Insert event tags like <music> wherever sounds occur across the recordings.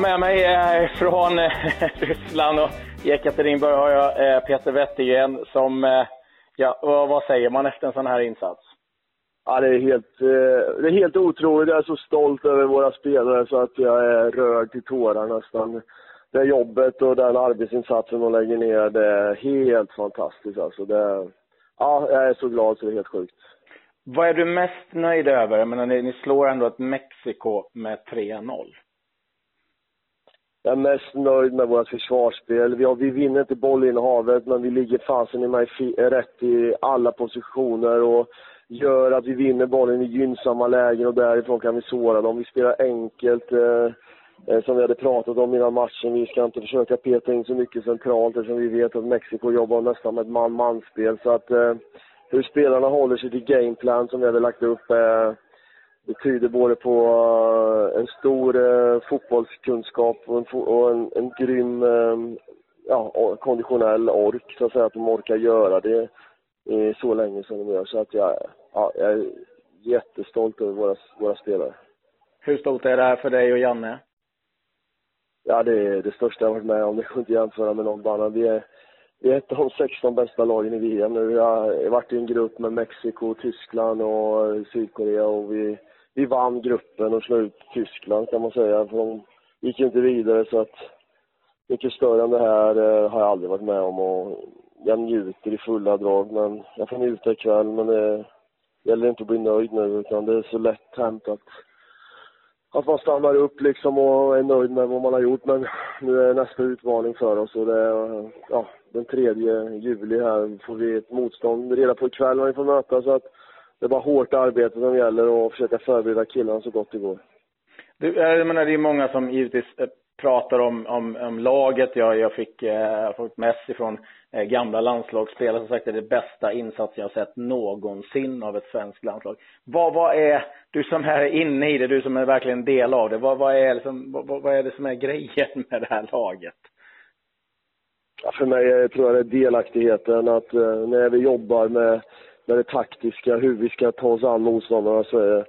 med mig eh, från eh, <laughs> Ryssland och Jekaterinburg har jag eh, Peter Wettergren som, ja, vad säger man efter en sån här insats? Ja, det är helt, det är helt otroligt. Jag är så stolt över våra spelare så att jag är rörd till tårar nästan. Det jobbet och den arbetsinsatsen de lägger ner, det är helt fantastiskt alltså. Det, ja, jag är så glad så det är helt sjukt. Vad är du mest nöjd över? Jag menar, ni, ni slår ändå ett Mexiko med 3-0. Jag är mest nöjd med vårt försvarsspel. Vi, har, vi vinner inte bollinnehavet, men vi ligger fasen i mig rätt i alla positioner och gör att vi vinner bollen i gynnsamma lägen och därifrån kan vi såra dem. Vi spelar enkelt, eh, eh, som vi hade pratat om innan matchen. Vi ska inte försöka peta in så mycket centralt eftersom vi vet att Mexiko jobbar nästan med ett man-man-spel. Så att eh, hur spelarna håller sig till gameplan som vi hade lagt upp eh, det tyder både på eh, en stor eh, fotbollskunskap och en, och en, en grym eh, ja, konditionell ork, så att säga, att de orkar göra det så länge som de gör. Så att jag, ja, jag är jättestolt över våra, våra spelare. Hur stort är det här för dig och Janne? Ja, det är det största jag varit med om. Det går inte att jämföra med någon annan. Vi är, vi är ett av de 16 bästa lagen i VM nu. Vi har varit i en grupp med Mexiko, Tyskland och Sydkorea och vi vi vann gruppen och slog ut Tyskland kan man säga. För de gick ju inte vidare så att mycket större än det här eh, har jag aldrig varit med om och jag njuter i fulla drag. Men jag får njuta ikväll men det gäller inte att bli nöjd nu utan det är så lätt hänt att att man stannar upp liksom och är nöjd med vad man har gjort. Men nu är nästa utmaning för oss och det är, ja, den 3 juli här får vi ett motstånd reda på ikväll vad vi får möta så att det är bara hårt arbete som gäller och försöka förbereda killarna så gott det går. Du, jag menar, det är många som givetvis eh, pratar om, om, om laget. Jag, jag fick, eh, fått mess ifrån eh, gamla landslagsspelare som sagt det är det bästa insats jag sett någonsin av ett svenskt landslag. Vad, vad är, du som är inne i det, du som är verkligen del av det, vad, vad, är, liksom, vad, vad är det som är grejen <laughs> med det här laget? Ja, för mig tror jag det är delaktigheten, att eh, när vi jobbar med med det taktiska, hur vi ska ta oss an motståndarna så är,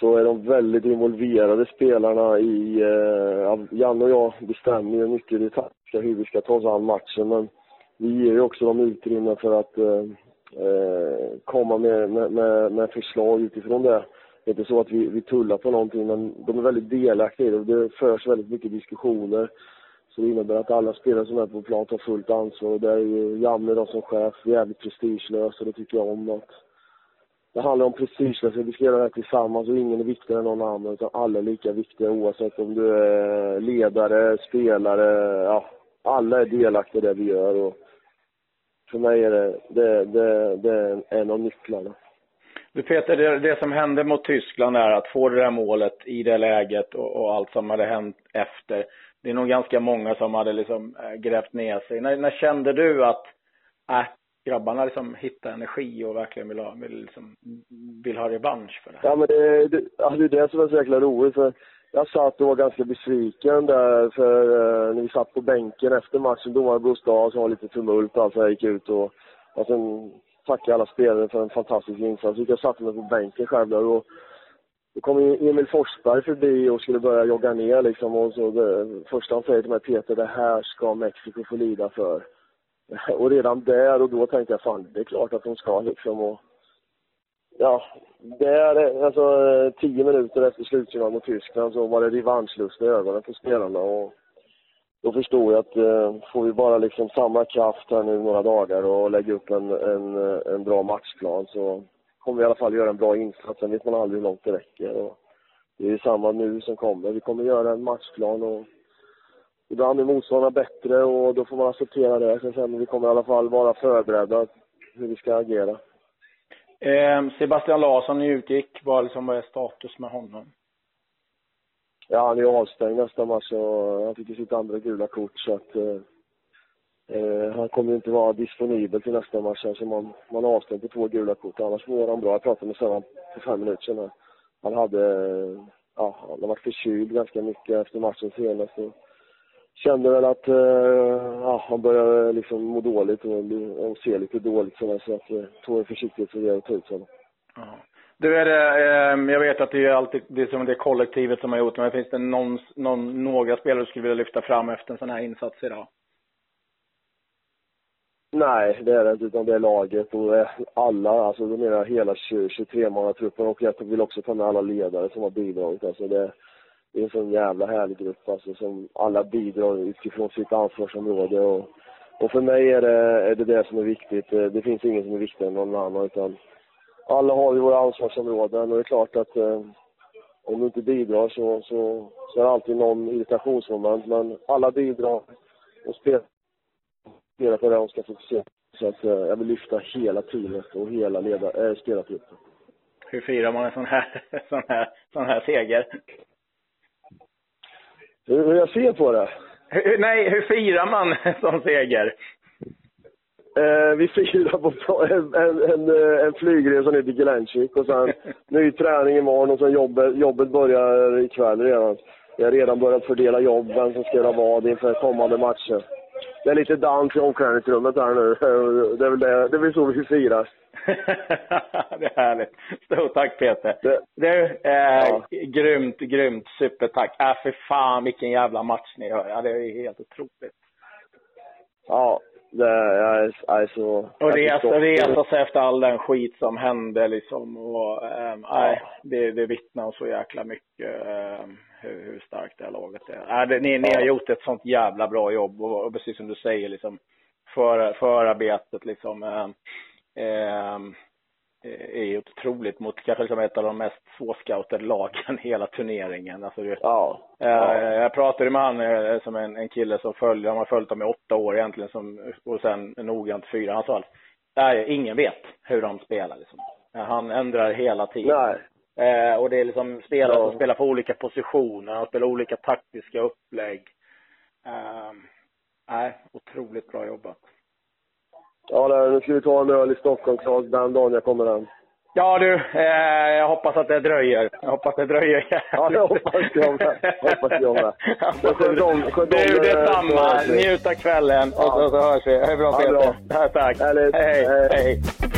så är de väldigt involverade spelarna i, eh, Janne och jag bestämmer ju mycket det taktiska, hur vi ska ta oss an matchen men vi ger ju också dem utrymme för att eh, eh, komma med, med, med, med förslag utifrån det. Det är inte så att vi, vi tullar på någonting men de är väldigt delaktiga i det och det förs väldigt mycket diskussioner så det innebär att alla spelare som är på plan tar fullt ansvar. Och det är ju Janne då som chef jävligt prestigelös och det tycker jag om. Att det handlar om prestigelöshet. Vi ska göra det här tillsammans och ingen är viktigare än någon annan. Utan alla är lika viktiga oavsett om du är ledare, spelare, ja. Alla är delaktiga i det vi gör och för mig är det, det, det, det är en av nycklarna. Du Peter, det, det, som hände mot Tyskland är att få det där målet i det läget och, och allt som hade hänt efter det är nog ganska många som hade liksom eh, grävt ner sig. När, när kände du att äh, grabbarna liksom hittar energi och verkligen vill ha, vill, liksom, vill ha revansch för det här? Ja, men det, det, det är det som är så jäkla roligt. För jag satt och var ganska besviken där för eh, när vi satt på bänken efter matchen. Domaren blåste av, så var lite tumult och allt så jag gick ut och, och sen tackade alla spelare för en fantastisk insats. Jag satte mig på bänken själv där och då kom Emil Forsberg förbi och skulle börja jogga ner liksom och så det första han säger till mig, Peter, det här ska Mexiko få lida för. <laughs> Och redan där och då tänkte jag, fan det är klart att de ska liksom och Ja, där, alltså tio minuter efter slutsignal mot Tyskland så var det revanschlust i ögonen på spelarna och då förstod jag att eh, får vi bara liksom samla kraft här nu några dagar och lägga upp en, en, en bra matchplan så kommer vi i alla fall göra en bra insats. Sen vet man aldrig hur långt det räcker. Och det är samma nu som kommer. Vi kommer göra en matchplan och ibland är motståndarna bättre och då får man acceptera det. Sen, sen vi kommer i alla fall vara förberedda hur vi ska agera. Eh, Sebastian Larsson utgick. Vad liksom, vad är status med honom? Ja, han är avstängd nästa match och han fick ju sitt andra gula kort så att eh, eh han kommer inte vara disponibel till nästa match, Alltså man, man avstängd på två gula kort. Annars mår han bra. Jag pratade med honom för fem minuter sedan. Han hade, ja, han har varit förkyld ganska mycket efter matchen senast. Och kände väl att, eh, ja, han började liksom må dåligt och, och se lite dåligt sådär, så att eh, tog en försiktighetsåtgärd och tog ut honom. Ja. Du, är det, eh, jag vet att det är alltid det är som det kollektivet som har gjort men finns det någon, någon, några spelare du skulle vilja lyfta fram efter en sån här insats idag? Nej, det är det inte, utan det är laget och eh, alla, alltså då menar jag hela 23-mannatruppen och jag vill också ta med alla ledare som har bidragit. Alltså det, det är en sån jävla härlig grupp alltså som alla bidrar utifrån sitt ansvarsområde och, och för mig är det, är det det som är viktigt. Eh, det finns ingen som är viktigare än någon annan utan alla har ju våra ansvarsområden och det är klart att eh, om du inte bidrar så, så, så är det alltid någon irritationsmoment men alla bidrar och spelar spelar på det de ska fokusera Så att eh, jag vill lyfta hela teamet och hela leda, äh, spelartruppen. Hur firar man en sån här, <laughs> sån här, sån här seger? Hur, hur jag ser på det? Hur, nej, hur firar man en sån seger? Eh, vi firar på en, en, en, eh, en flygresa ner till Glenchik och sen <laughs> ny träning imorgon och sen jobbet, jobbet börjar ikväll redan. Jag har redan börjat fördela jobb, vem som ska göra vad inför kommande matcher det är lite dans i omklädningsrummet här nu. <laughs> Det är väl det, det är så vi firar. <laughs> det är härligt. Stort tack Peter. Det, du, eh, ja. grymt, grymt, supertack. Äh, för fan vilken jävla match ni gör. Ja, det är helt otroligt. Ja, det, jag, är, jag är så... Och resa, resa sig efter all den skit som hände liksom. Och, eh, ja. det, det vittnar så jäkla mycket. Eh, hur, hur starkt det här laget är. Äh, det, ni, ni har gjort ett sånt jävla bra jobb och, och precis som du säger liksom för, förarbetet liksom eh, eh, är ju otroligt mot kanske liksom ett av de mest svårscoutade lagen hela turneringen. Alltså det, ja, eh, Jag pratade med han eh, som en, en kille som följer, han har följt dem i åtta år egentligen som, och sen noggrant fyra. Han sa att nej, ingen vet hur de spelar liksom. Han ändrar hela tiden. Nej. Eh, och det är liksom spelare ja. som spelar på olika positioner och spelar olika taktiska upplägg. Eh, nej, otroligt bra jobbat. Ja, nu ska vi ta en öl i Stockholm, Claes, den dagen jag kommer hem. Ja du, eh, jag hoppas att det dröjer. Jag hoppas det dröjer. Ja, det hoppas jag med. hoppas jag med. Du, detsamma. Njut av kvällen ja. och så, så hörs vi. Hej bra Peter. Ja, Tack. Hej. hej. hej.